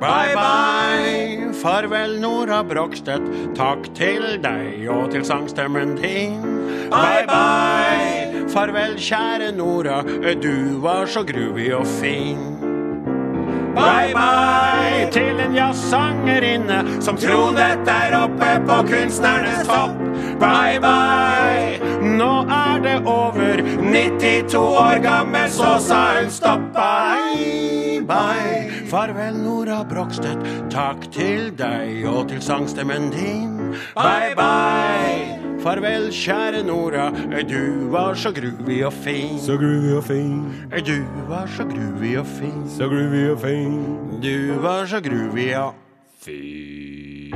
Bye, bye, farvel Nora Brogstedt. Takk til deg og til sangstemmen din. Bye, bye, farvel kjære Nora. Du var så groovy og fin. Bye, bye til en jazzsangerinne som tronet der oppe på kunstnernes topp. Bye, bye, nå er det over. 92 år gammel, så sa hun stopp. Bye, bye, farvel Nora Brogstøt. Takk til deg og til sangstemmen din. Bye, bye. Farvel, kjære Nora, du var så groovy og fin. Så groovy og fin, Du var så groovy og fin. så groovy og fin. Du var så groovy og Fy.